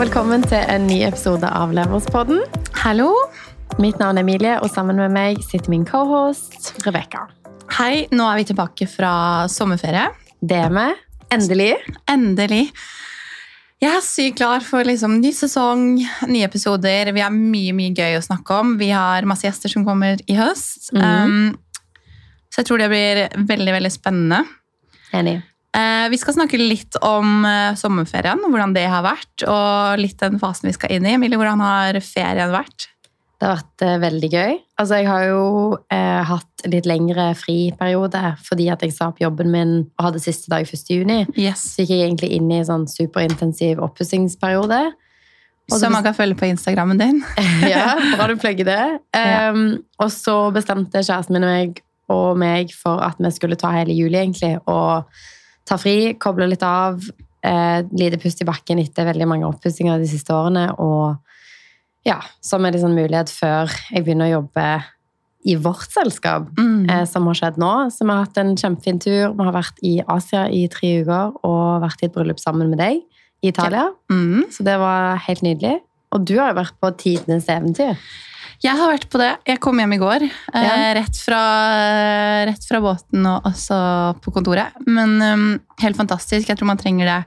Og velkommen til en ny episode av Leverspodden. Hallo. Mitt navn er Emilie, og sammen med meg sitter min cohost Rebekka. Hei, nå er vi tilbake fra sommerferie. Det er vi. Endelig. Endelig. Jeg er sykt klar for liksom, ny sesong, nye episoder. Vi har mye mye gøy å snakke om. Vi har masse gjester som kommer i høst. Mhm. Um, så jeg tror det blir veldig veldig spennende. Enig. Eh, vi skal snakke litt om eh, sommerferien, hvordan det har vært, og litt den fasen vi skal inn i. Emilie, hvordan har ferien vært? Det har vært eh, veldig gøy. Altså, jeg har jo eh, hatt litt lengre friperiode fordi at jeg sa opp jobben min og hadde siste dag 1. juni. Yes. Så gikk jeg egentlig inn i en sånn superintensiv oppussingsperiode. Så Som man kan følge på Instagrammen din. ja, bra du plugger det. Ja. Um, og så bestemte kjæresten min og meg, og meg for at vi skulle ta hele juli, egentlig, og ta fri, koble litt av, eh, lite pust i bakken etter veldig mange oppussinger de siste årene, og ja, som en sånn mulighet før jeg begynner å jobbe i vårt selskap, Mm. eh, som har skjedd nå. Så vi har hatt en kjempefin tur. Vi har vært i Asia i tre uker og vært i et bryllup sammen med deg i Italia. Mm. Så det var helt nydelig. Og du har jo vært på tidenes eventyr. Jeg har vært på det. Jeg kom hjem i går. Eh, Ja. rett, fra, rett fra båten og også på kontoret. Men um, helt fantastisk. Jeg tror man trenger det.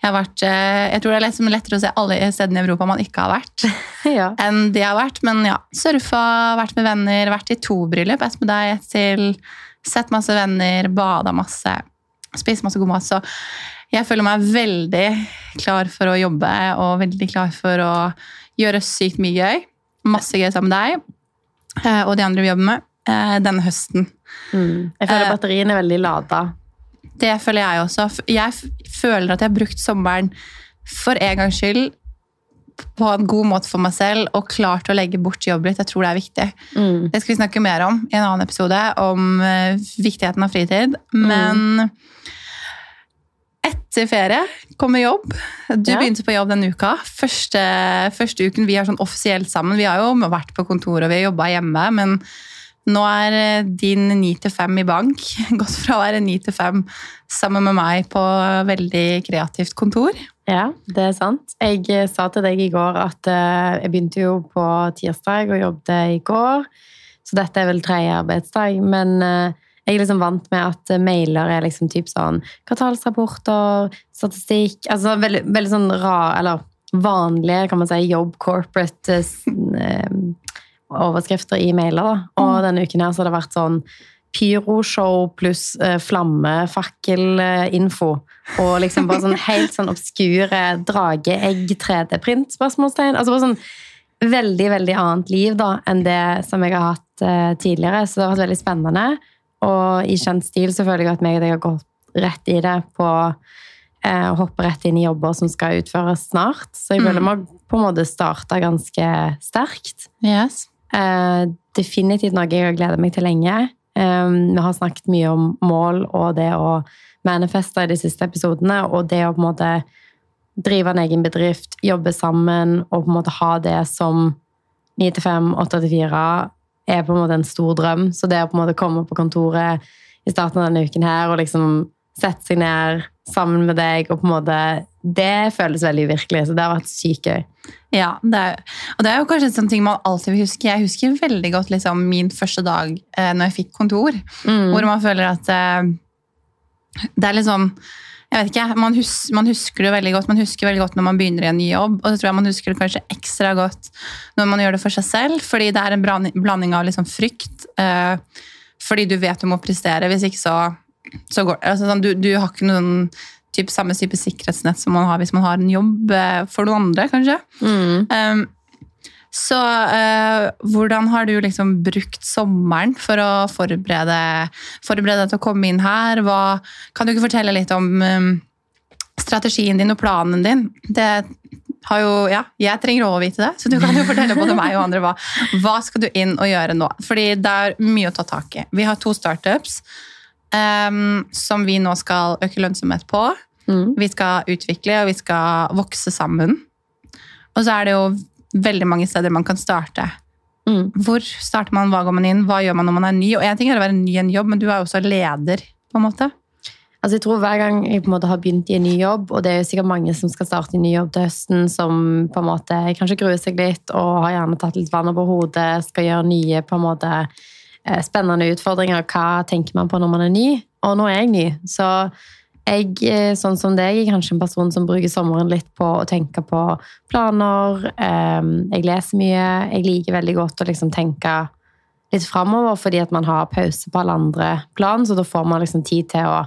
Jeg, har vært, eh, jeg tror det er lett, lettere å se alle stedene i Europa man ikke har vært, ja. enn de har vært. Men ja, surfa, vært med venner, vært i to bryllup. Et med deg, ett til. Sett masse venner, bada masse. Spist masse god mat. Så jeg føler meg veldig klar for å jobbe og veldig klar for å gjøre sykt mye gøy. Masse gøy sammen med deg eh, og de andre vi jobber med eh, denne høsten. Mm. Jeg føler batterien batteriene er veldig lada. Det føler jeg også. Jeg føler at jeg har brukt sommeren for en gangs skyld på en god måte for meg selv og klart å legge bort jobb litt. Jeg tror det er viktig. Mm. Det skal vi snakke mer om i en annen episode, om eh, viktigheten av fritid. Men etter ferie kommer jobb. Du Ja. begynte på jobb denne uka. Første, første uken vi er sånn offisielt sammen. Vi har jo vært på kontoret og vi har jobba hjemme, men nå er eh, din 9 til 5 i bank. Gått fra å være 9 til 5 sammen med meg på veldig kreativt kontor. Ja, det er sant. Jeg eh, sa til deg i går at eh, jeg begynte jo på tirsdag og jobbet i går, så dette er vel tredje arbeidsdag. Men jeg er liksom vant med at eh, mailer er liksom typ sånn kvartalsrapporter, statistikk Altså veldig, veldig sånn rar, eller vanlige, kan man si, jobb, corporate eh, eh, overskrifter i mailer. da. Og denne uken her så har det vært sånn pyroshow pluss eh, flammefakkelinfo. Og liksom bare sånn helt sånn obskure drageegg 3D-print? spørsmålstegn. Altså bare sånn veldig, veldig annet liv da, enn det som jeg har hatt eh, tidligere. Så det har vært veldig spennende. Og i kjent stil så føler jeg at meg og deg har gått rett i det på eh, å hoppe rett inn i jobber som skal utføres snart. Så jeg føler vi har på en måte starta ganske sterkt. Yes. Eh, definitivt noe jeg har gledet meg til lenge. Eh, vi har snakket mye om mål og det å manifeste i de siste episodene, og det å på en måte drive en egen bedrift, jobbe sammen og på en måte ha det som 9 til 5, 8 til 4 er på en måte en stor drøm. Så det å på en måte komme på kontoret i starten av denne uken her og liksom sette seg ned sammen med deg og på en måte Det føles veldig virkelig, så det har vært sykt gøy. Ja, det er, og det er jo kanskje en sånn ting man alltid vil huske. Jeg husker veldig godt liksom, min første dag eh, når jeg fikk kontor, Mm. hvor man føler at eh, det er litt sånn jeg vet ikke, man, hus, man husker det veldig godt man husker veldig godt når man begynner i en ny jobb, og så tror jeg man husker det kanskje ekstra godt når man gjør det for seg selv, fordi det er en blanding, av liksom frykt, eh, fordi du vet du må prestere, hvis ikke så, så går det. Altså, sånn, du, du har ikke noen type, samme type sikkerhetsnett som man har hvis man har en jobb eh, for noen andre, kanskje. Mm. Um, så eh, hvordan har du liksom brukt sommeren for å forberede, forberede deg til å komme inn her? Hva, kan du ikke fortelle litt om um, strategien din og planen din? Det har jo, ja, jeg trenger òg å vite det, så du kan jo fortelle både meg og andre hva, hva skal du inn og gjøre nå. Fordi det er mye å ta tak i. Vi har to startups um, som vi nå skal øke lønnsomhet på. Mm. Vi skal utvikle, og vi skal vokse sammen. Og så er det jo veldig mange steder man kan starte. Mm. Hvor starter man, hva går man inn, hva gjør man når man er ny? Og en ting er å være ny i en jobb, men du er jo også leder, på en måte. Altså jeg tror Hver gang jeg på en måte har begynt i en ny jobb, og det er jo sikkert mange som skal starte i ny jobb til høsten, som på en måte kanskje gruer seg litt og har gjerne tatt litt vann over hodet, skal gjøre nye på en måte eh, spennende utfordringer. Hva tenker man på når man er ny? Og nå er jeg ny. Så jeg, eh, sånn som deg, er kanskje en person som bruker sommeren litt på å tenke på planer. Jeg leser mye. Jeg liker veldig godt å liksom tenke litt framover, fordi at man har pause på alle andre plan, så da får man liksom tid til å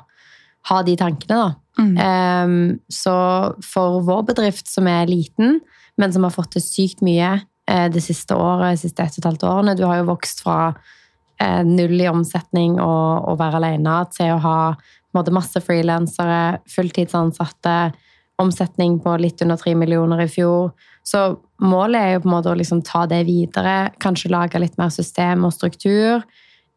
ha de tankene, da. Mm. Så for vår bedrift, som er liten, men som har fått til sykt mye eh, det siste året, de siste ett og et halvt årene Du har jo vokst fra eh, null i omsetning og, å være alene til å ha måte, masse frilansere, fulltidsansatte, omsetning på litt under tre millioner i fjor. Så målet er jo på en måte å liksom ta det videre, kanskje lage litt mer system og struktur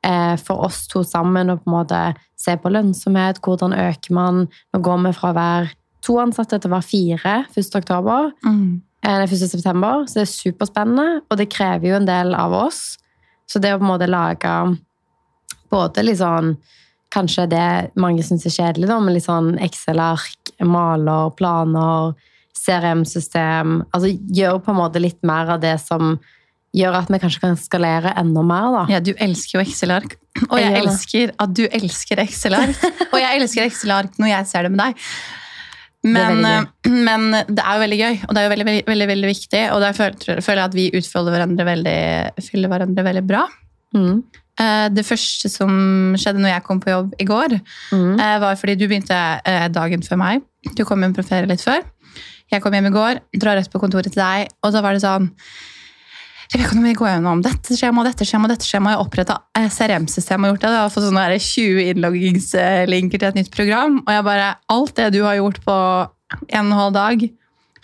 eh, for oss to sammen og på en måte se på lønnsomhet, hvordan øker man. Nå går vi fra å være to ansatte til å være fire 1. oktober. Mm. eh, 1. september, så det er superspennende, og det krever jo en del av oss. Så det å på en måte lage både litt sånn Kanskje det mange syns er kjedelig, da, med litt sånn Excel-ark, maler, planer, CRM-system Altså gjør på en måte litt mer av det som gjør at vi kanskje kan skalere enda mer, da. Ja, du elsker jo Excel-ark. Og Jeg jeg elsker at du elsker Excel-ark. Og jeg elsker Excel-ark når jeg ser det med deg. Men Det er men det er jo veldig gøy, og det er jo veldig, veldig, veldig, veldig viktig. Og der føler jeg at vi utfyller hverandre veldig, hverandre veldig bra. Mm. Eh, Det første som skjedde når jeg kom på jobb i går, Mm. eh, var fordi du begynte eh, dagen før meg. Du kom hjem på ferie litt før. Jeg kom hjem i går, drar rett på kontoret til deg, og da var det sånn Rebekka, nå må vi gå gjennom dette skjema, dette skjema, dette skjema. Jeg har oppretta CRM-system og gjort det. Jeg har fått sånne 20 innloggingslinker til et nytt program. Og jeg bare Alt det du har gjort på en og en halv dag,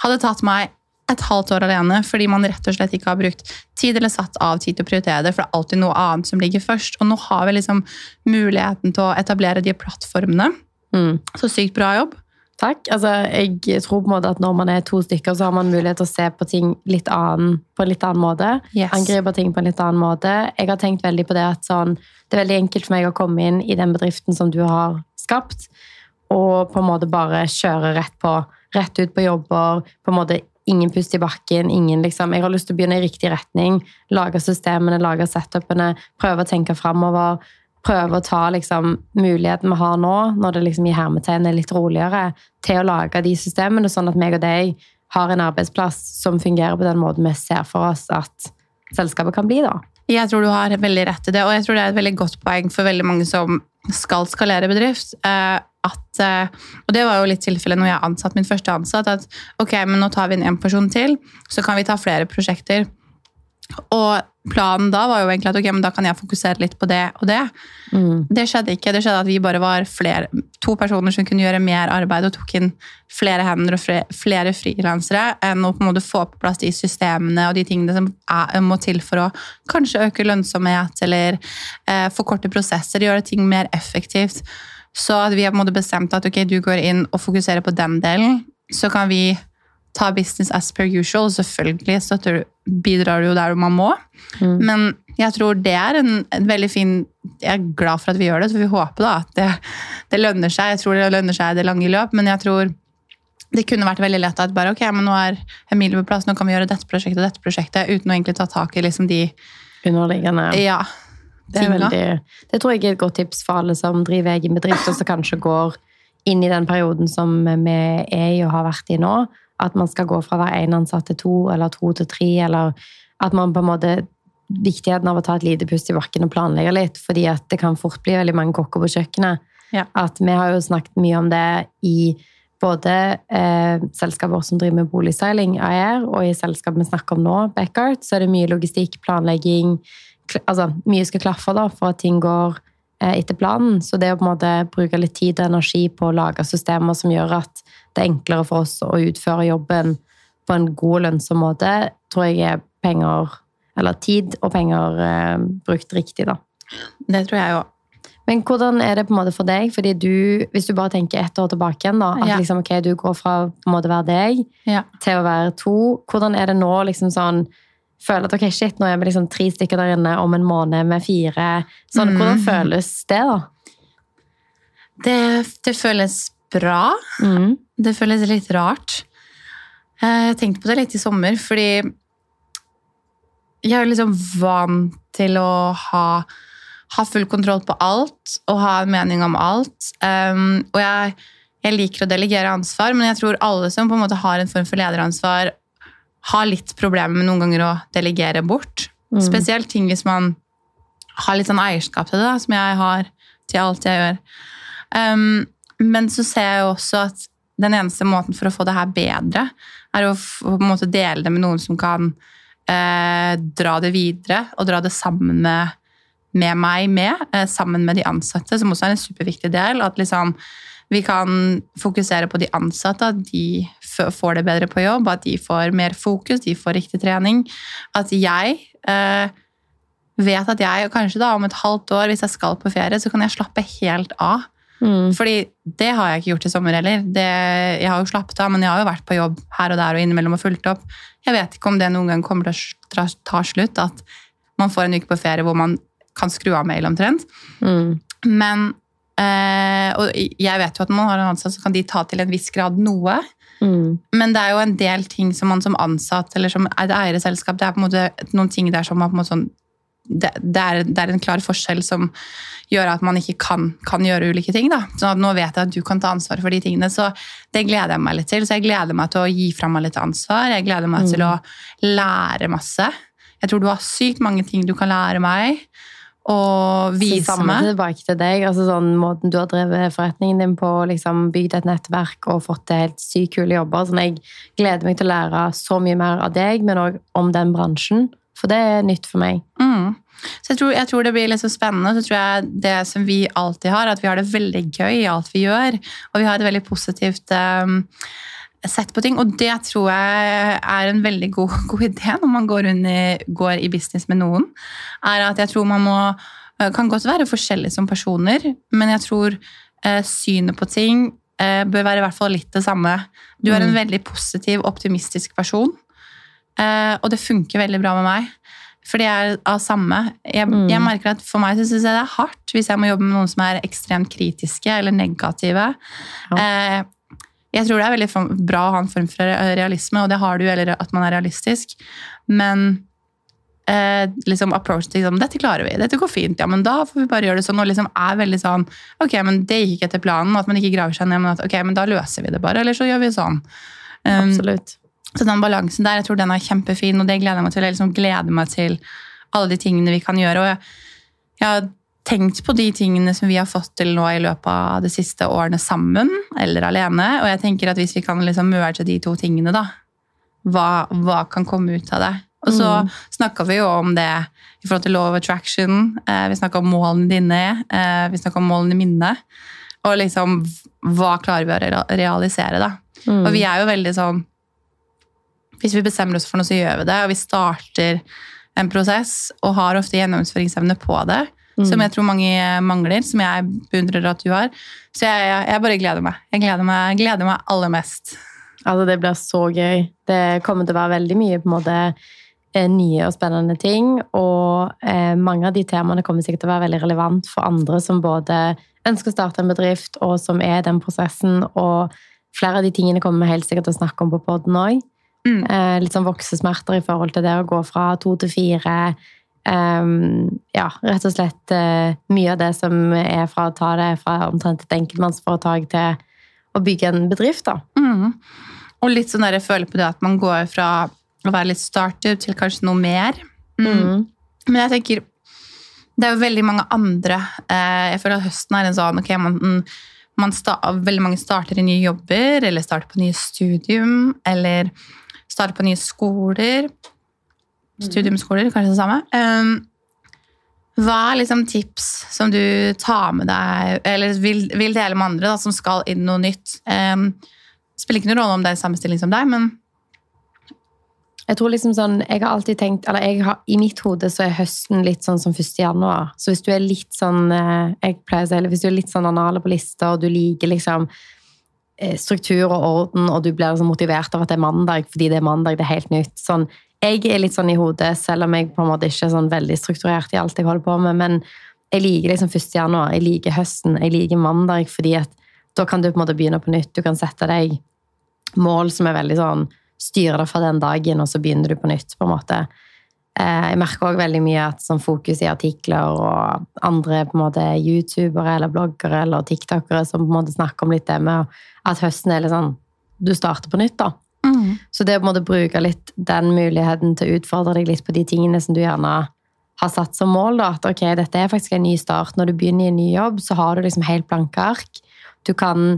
hadde tatt meg et halvt år alene fordi man rett og slett ikke har brukt tid eller satt av tid til å prioritere det, for det er alltid noe annet som ligger først. Og nå har vi liksom muligheten til å etablere de plattformene. Mm. Så sykt bra jobb. Takk. Altså, jeg tror på en måte at når man er to stykker, så har man mulighet til å se på ting litt annen, på en litt annen måte. Yes. Angripe ting på en litt annen måte. Jeg har tenkt veldig på det at sånn, det er veldig enkelt for meg å komme inn i den bedriften som du har skapt, og på en måte bare kjøre rett på. Rett ut på jobber. på en måte Ingen pust i bakken. ingen liksom, Jeg har lyst til å begynne i riktig retning. Lage systemene, lage setupene, prøve å tenke framover. Prøve å ta liksom, muligheten vi har nå, når det liksom i hermetegn er litt roligere, til å lage de systemene, sånn at meg og deg har en arbeidsplass som fungerer på den måten vi ser for oss at selskapet kan bli. da. Jeg tror du har veldig rett i det, og jeg tror det er et veldig godt poeng for veldig mange som skal skalere bedrift. eh, At, eh, og det var jo litt tilfellet når jeg ansatte min første ansatt, at ok, men nå tar vi inn en person til, så kan vi ta flere prosjekter. Og planen da var jo egentlig at ok, men da kan jeg fokusere litt på det og det. Mm. Det skjedde ikke. Det skjedde at vi bare var flere, to personer som kunne gjøre mer arbeid og tok inn flere hender og flere frilansere enn å på en måte få på plass de systemene og de tingene som er, må til for å kanskje øke lønnsomhet eller eh, forkorte prosesser, gjøre ting mer effektivt. Så vi har på en måte bestemt at ok, du går inn og fokuserer på den delen, så kan vi ta business as per usual. Selvfølgelig støtter, du- bidrar du jo der man må. Mm. Men jeg tror det er en, en veldig fin Jeg er glad for at vi gjør det, så vi håper da at det, det lønner seg. Jeg tror det lønner seg det lange løp, men jeg tror det kunne vært veldig lett at bare ok, men nå er Emilie på plass, nå kan vi gjøre dette prosjektet og dette prosjektet, uten å egentlig ta tak i liksom de Underliggende. ja, Det, veldig, det tror jeg er et godt tips for alle som driver egen bedrift, og som kanskje går inn i den perioden som vi er i og har vært i nå. At man skal gå fra hver ene én ansatt til to, eller to til tre, eller at man på en måte Viktigheten av å ta et lite pust i bakken og planlegge litt, fordi at det kan fort bli veldig mange kokker på kjøkkenet. Ja. At vi har jo snakket mye om det i både eh, selskaper som driver med boligseiling, AER, og i selskapet vi snakker om nå, Backart, så er det mye logistikk, planlegging, altså, mye skal klaffe da, for at ting går eh, etter planen. Så det å på en måte bruke litt tid og energi på å lage systemer som gjør at det er enklere for oss å utføre jobben på en god lønnsom måte, tror jeg er penger, eller tid og penger eh, brukt riktig, da. Det tror jeg òg. Men hvordan er det på en måte for deg? Fordi du, Hvis du bare tenker ett år tilbake igjen, da, at Ja. liksom, okay, du går fra å være deg Ja. til å være to. Hvordan er det nå? liksom sånn, Føler at ok, shit, nå er vi liksom tre stykker der inne om en måned med fire. Sånn, Mm. Hvordan føles det, da? Det, det føles bra. Mm. Det føles litt rart. Eh, Jeg tenkte på det litt i sommer, fordi jeg er liksom vant til å ha, ha full kontroll på alt og ha en mening om alt. Um, og jeg, jeg liker å delegere ansvar, men jeg tror alle som på en måte har en form for lederansvar, har litt problemer med noen ganger å delegere bort. Mm. Spesielt ting hvis man har litt sånn eierskap til det, da, som jeg har til alt jeg gjør. Um, men så ser jeg jo også at den eneste måten for å få det her bedre, er å på en måte dele det med noen som kan eh, dra det videre, og dra det sammen med, med meg med, eh, sammen med de ansatte, som også er en superviktig del. At liksom, vi kan fokusere på de ansatte, at de får det bedre på jobb, at de får mer fokus, de får riktig trening. At jeg eh, vet at jeg, og kanskje da om et halvt år, hvis jeg skal på ferie, så kan jeg slappe helt av. Mm. Fordi det har jeg ikke gjort i sommer heller. Det, jeg har jo slappet av, men jeg har jo vært på jobb her og der og innimellom og fulgt opp. Jeg vet ikke om det noen gang kommer til å ta, ta slutt, at man får en uke på ferie hvor man kan skru av mail omtrent. Mm. Men eh, Og jeg vet jo at når man har en ansatt, så kan de ta til en viss grad noe. Mm. Men det er jo en del ting som man som ansatt eller som et eierselskap, det er på en måte noen ting der som man på en måte sånn det, det, er, det er en klar forskjell som gjør at man ikke kan, kan gjøre ulike ting. Da. Så nå vet jeg at du kan ta ansvar for de tingene, så det gleder jeg meg litt til. Så jeg gleder meg til å gi fra meg litt ansvar. Jeg gleder meg til å lære masse. Jeg tror du har sykt mange ting du kan lære meg og Så vise samme meg. tilbake til deg. altså sånn Måten du har drevet forretningen din på, liksom bygd et nettverk og fått til helt sykt kule jobber. Sånn, jeg gleder meg til å lære så mye mer av deg, men òg om den bransjen. For det er nytt for meg. Mm. Så jeg tror, jeg tror det blir så spennende. Så tror jeg det som vi alltid har, at vi har det veldig gøy i alt vi gjør. Og vi har et veldig positivt um, sett på ting. Og det tror jeg er en veldig god, god idé når man går, under, går i business med noen. Er at jeg tror man må Kan godt være forskjellige som personer, men jeg tror eh, synet på ting eh, bør være i hvert fall litt det samme. Du er en Mm. veldig positiv, optimistisk person. Eh, og det funker veldig bra med meg. Fordi jeg er av samme. Jeg, Mm. jeg merker at For meg så synes jeg det er hardt hvis jeg må jobbe med noen som er ekstremt kritiske eller negative. Eh, jeg tror det er veldig bra å ha en form for realisme, og det har du, eller at man er realistisk. Men eh, liksom approach til liksom, dette klarer vi, dette går fint, ja, men da får vi bare gjøre det sånn. Og liksom er veldig sånn Ok, men det gikk ikke etter planen. At man ikke graver seg ned, men at ok, men da løser vi det bare, eller så gjør vi sånn. Um, Absolutt. så den balansen der, jeg tror den er kjempefin, og det gleder jeg meg til. Jeg liksom gleder meg til alle de tingene vi kan gjøre. Og jeg, jeg tenkt på de tingene som vi har fått til nå i løpet av de siste årene sammen, eller alene. Og jeg tenker at hvis vi kan liksom merge de to tingene, da, hva, hva kan komme ut av det? Og så Mm. snakka vi jo om det i forhold til law of attraction. Eh, vi snakka om målene dine, eh, vi snakka om målene mine. Og liksom hva klarer vi å realisere, da? Mm. Og vi er jo veldig sånn Hvis vi bestemmer oss for noe, så gjør vi det. Og vi starter en prosess og har ofte gjennomføringsevne på det. Mm. Som jeg tror mange mangler, som jeg beundrer at du har. Så jeg, jeg, jeg bare gleder meg. Jeg gleder meg, gleder meg aller mest. Altså, det blir så gøy. Det kommer til å være veldig mye på en måte eh, nye og spennende ting. Og eh, mange av de temaene kommer sikkert til å være veldig relevant for andre som både ønsker å starte en bedrift, og som er i den prosessen. Og flere av de tingene kommer vi helt sikkert til å snakke om på poden òg. Mm. Eh, litt sånn voksesmerter i forhold til det å gå fra to til fire. Ehm, ja, rett og slett uh, mye av det som er fra å ta det fra omtrent et enkeltmannsforetak til å bygge en bedrift, da. Mm. Og litt sånn der, jeg føler på det at man går fra å være litt startup til kanskje noe mer. Mm. Mm. Men jeg tenker Det er jo veldig mange andre eh, Jeg føler at høsten er en sånn ok, man, man sta, Veldig mange starter i nye jobber, eller starter på nye studium, eller starter på nye skoler. Studiumskoler, kanskje det samme. Um, hva er liksom tips som du tar med deg, eller vil, vil dele med andre, da, som skal inn noe nytt? Um, spiller ikke noen rolle om det er samme stilling som deg, men Jeg tror liksom sånn, jeg har alltid tenkt, eller jeg har, I mitt hode så er høsten litt sånn som 1. januar. Så hvis du er litt sånn eh, jeg pleier å si, eller hvis du er litt sånn anale på lista, og du liker liksom eh, struktur og orden, og du blir liksom motivert av at det er mandag fordi det er mandag, det er helt nytt. Sånn, jeg er litt sånn i hodet, selv om jeg på en måte ikke er sånn veldig strukturert i alt jeg holder på med. Men jeg liker liksom 1. januar, jeg liker høsten, jeg liker mandag, fordi at da kan du på en måte begynne på nytt. Du kan sette deg mål som er veldig sånn Styre deg for den dagen, og så begynner du på nytt, på en måte. Eh, jeg merker òg veldig mye at sånn fokus i artikler og andre på en måte youtubere eller bloggere eller tiktokere som på en måte snakker om litt det med at høsten er litt sånn Du starter på nytt, da. Så det å på en måte bruke litt den muligheten til å utfordre deg litt på de tingene som du gjerne har satt som mål, da, at ok, dette er faktisk en ny start. Når du begynner i en ny jobb, så har du liksom helt blanke ark. Du kan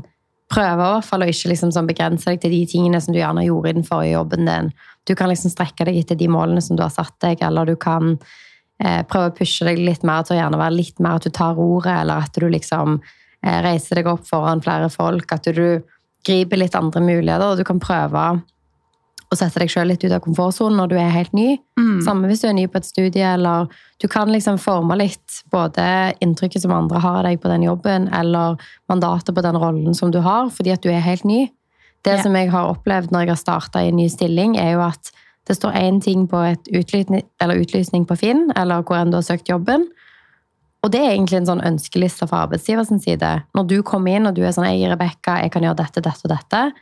prøve å ikke liksom sånn begrense deg til de tingene som du gjerne gjorde i den forrige jobben din. Du kan liksom strekke deg etter de målene som du har satt deg, eller du kan eh, prøve å pushe deg litt mer til å gjerne være litt mer at du tar ordet, eller at du liksom eh, reiser deg opp foran flere folk, at du, du griper litt andre muligheter, og du kan prøve å sette deg sjøl litt ut av komfortsonen når du er helt ny. Mm. Samme hvis du er ny på et studie, eller du kan liksom forme litt både inntrykket som andre har av deg på den jobben, eller mandatet på den rollen som du har, fordi at du er helt ny. Det Ja. som jeg har opplevd når jeg har starta i en ny stilling, er jo at det står én ting på et utlysning, eller utlysning på Finn, eller hvor enn du har søkt jobben. Og det er egentlig en sånn ønskeliste fra arbeidsgivers side. Når du kommer inn og du er sånn 'Jeg er Rebekka, jeg kan gjøre dette, dette og dette',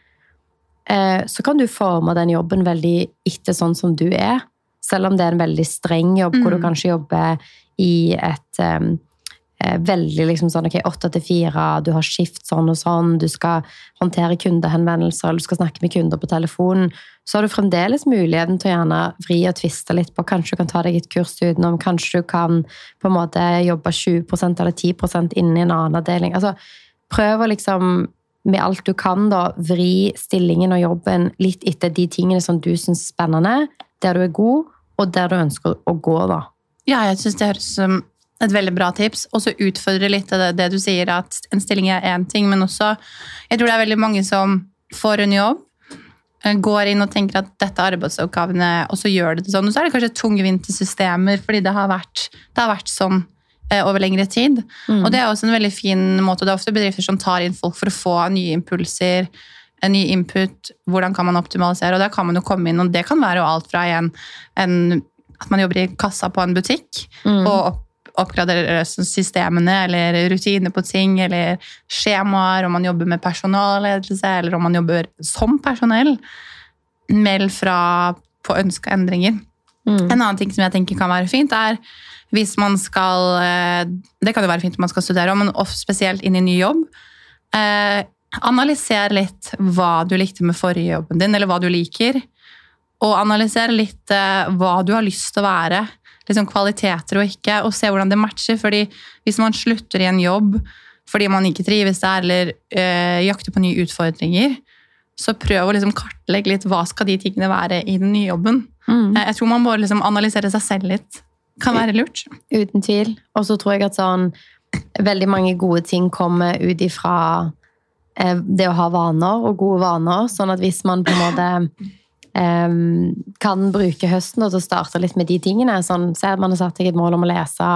så kan du forme den jobben veldig etter sånn som du er. Selv om det er en veldig streng jobb, hvor du Mm. kanskje jobber i et eh, veldig liksom sånn ok, åtte til fire, du har skift sånn og sånn, du skal håndtere kundehenvendelser, eller du skal snakke med kunder på telefonen, så har du fremdeles muligheten til å gjerne vri og tviste litt på. Kanskje du kan ta deg et kurs utenom, kanskje du kan på en måte jobbe 20% eller 10% innen en annen avdeling. Altså, prøv å liksom med alt du kan, da, vri stillingen og jobben litt etter de tingene som du syns er spennende, der du er god, og der du ønsker å gå, da. Ja, jeg syns det høres som et veldig bra tips. Og så utfordre litt det, det du sier, at en stilling er én ting, men også Jeg tror det er veldig mange som får en jobb, eh, går inn og tenker at dette er arbeidsoppgavene, og så gjør det det sånn. Og så er det kanskje tungvinte systemer, fordi det har vært, det har vært sånn over lengre tid. Mm. Og det er også en veldig fin måte. Det er ofte bedrifter som tar inn folk for å få nye impulser, en ny input. Hvordan kan man optimalisere? Og der kan man jo komme inn, og det kan være alt fra en, en, at man jobber i kassa på en butikk, Mm. og opp, oppgradere systemene eller rutiner på ting, eller skjemaer, om man jobber med personalledelse, eller om man jobber som personell. Meld fra på ønska endringer. Mm. En annen ting som jeg tenker kan være fint, er hvis man skal eh, Det kan jo være fint om man skal studere, men spesielt inn i ny jobb. Eh, analyser litt hva du likte med forrige jobben din, eller hva du liker. Og analyser litt eh, hva du har lyst til å være. Liksom kvaliteter og ikke, og se hvordan det matcher. fordi hvis man slutter i en jobb fordi man ikke trives der, eller eh, jakter på nye utfordringer, så prøv å liksom kartlegge litt hva skal de tingene være i den nye jobben. Mm. Eh, Jeg tror man må liksom analysere seg selv litt. Kan være lurt. Uten tvil. Og så tror jeg at sånn veldig mange gode ting kommer ut ifra eh, det å ha vaner og gode vaner. Sånn at hvis man på en måte eh, kan bruke høsten til å starte litt med de tingene sånn, Se at man har satt seg et mål om å lese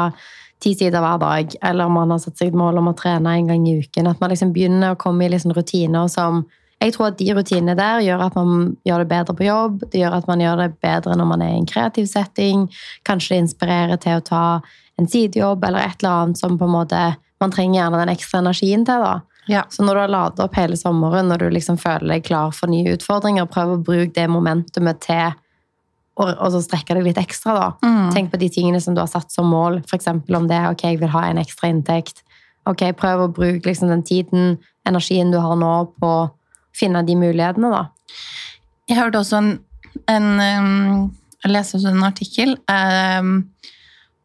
ti sider hver dag, eller man har satt seg et mål om å trene en gang i uken. At man liksom begynner å komme i liksom rutiner som jeg tror at de rutinene der gjør at man gjør det bedre på jobb. Det gjør at man gjør det bedre når man er i en kreativ setting. Kanskje det inspirerer til å ta en sidejobb eller et eller annet som på en måte Man trenger gjerne den ekstra energien til. da. Ja. Så når du har ladet opp hele sommeren, når du liksom føler deg klar for nye utfordringer, prøv å bruke det momentumet til og, og så strekke deg litt ekstra. da. Mm. Tenk på de tingene som du har satt som mål. F.eks. om det ok, jeg vil ha en ekstra inntekt. Ok, Prøv å bruke liksom den tiden, energien du har nå, på finne de mulighetene. da. Jeg hørte også en, en um, Jeg leste også en artikkel, um,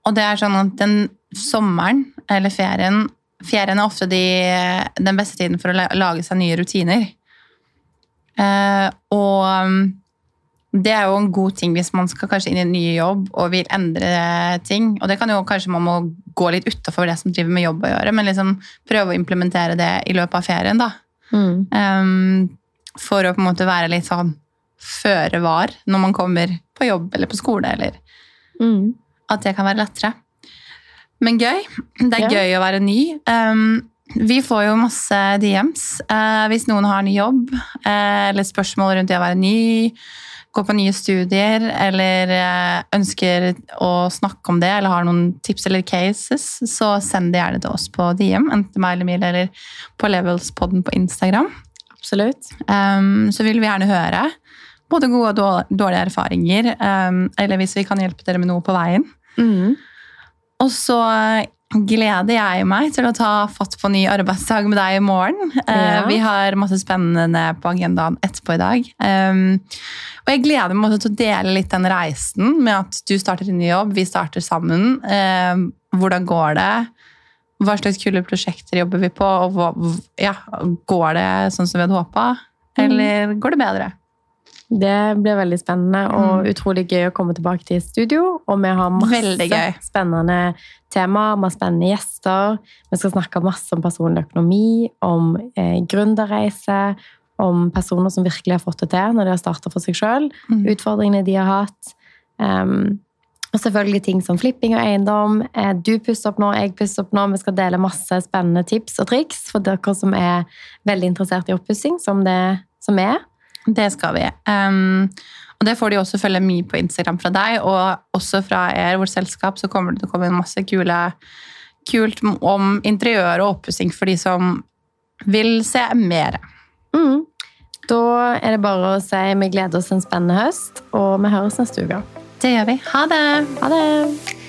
og det er sånn at den sommeren, eller ferien Ferien er ofte de, den beste tiden for å lage seg nye rutiner. Eh, og um, det er jo en god ting hvis man skal kanskje inn i en ny jobb og vil endre ting. Og det kan jo kanskje man må gå litt utafor det som driver med jobb å gjøre, men liksom prøve å implementere det i løpet av ferien. da. Um, for å på en måte være litt sånn føre var når man kommer på jobb eller på skole, eller Mm. at det kan være lettere. Men gøy. Det er Ja. gøy å være ny. Um, vi får jo masse DMs uh, hvis noen har ny jobb, uh, eller spørsmål rundt det å være ny. Går på nye studier eller eh, ønsker å snakke om det, eller har noen tips eller cases, så send det gjerne til oss på DM, enten til meg eller Mil, eller på Levelspodden på Instagram. Absolutt. Um, så vil vi gjerne høre både gode og dårlige erfaringer, um, eller hvis vi kan hjelpe dere med noe på veien. Mm. Og så gleder jeg meg til å ta fatt på ny arbeidsdag med deg i morgen. Eh, Ja. Vi har masse spennende på agendaen etterpå i dag. Og jeg gleder meg også til å dele litt den reisen med at du starter en ny jobb, vi starter sammen. Hvordan går det? Hva slags kule prosjekter jobber vi på? Og hva, ja, går det sånn som vi hadde håpa, eller går det bedre? Det blir veldig spennende og utrolig gøy å komme tilbake til studio. Og vi har masse spennende temaer, masse spennende gjester. Vi skal snakke masse om personlig økonomi, om eh, gründerreise, om personer som virkelig har fått det til når de har starta for seg sjøl. Mm. Utfordringene de har hatt. Um, og selvfølgelig ting som flipping og eiendom. Eh, Du pusser opp nå, jeg pusser opp nå. Vi skal dele masse spennende tips og triks for dere som er veldig interessert i oppussing, som det som er. Det skal vi. Um, og det får de også følge mye på Instagram fra deg, og også fra er, vårt selskap, så kommer det til å komme inn masse kule, kult om interiør og oppussing for de som vil se mer. Mm. Da er det bare å si vi gleder oss en spennende høst, og vi høres neste uke. Det gjør vi. Ha det! Ha det!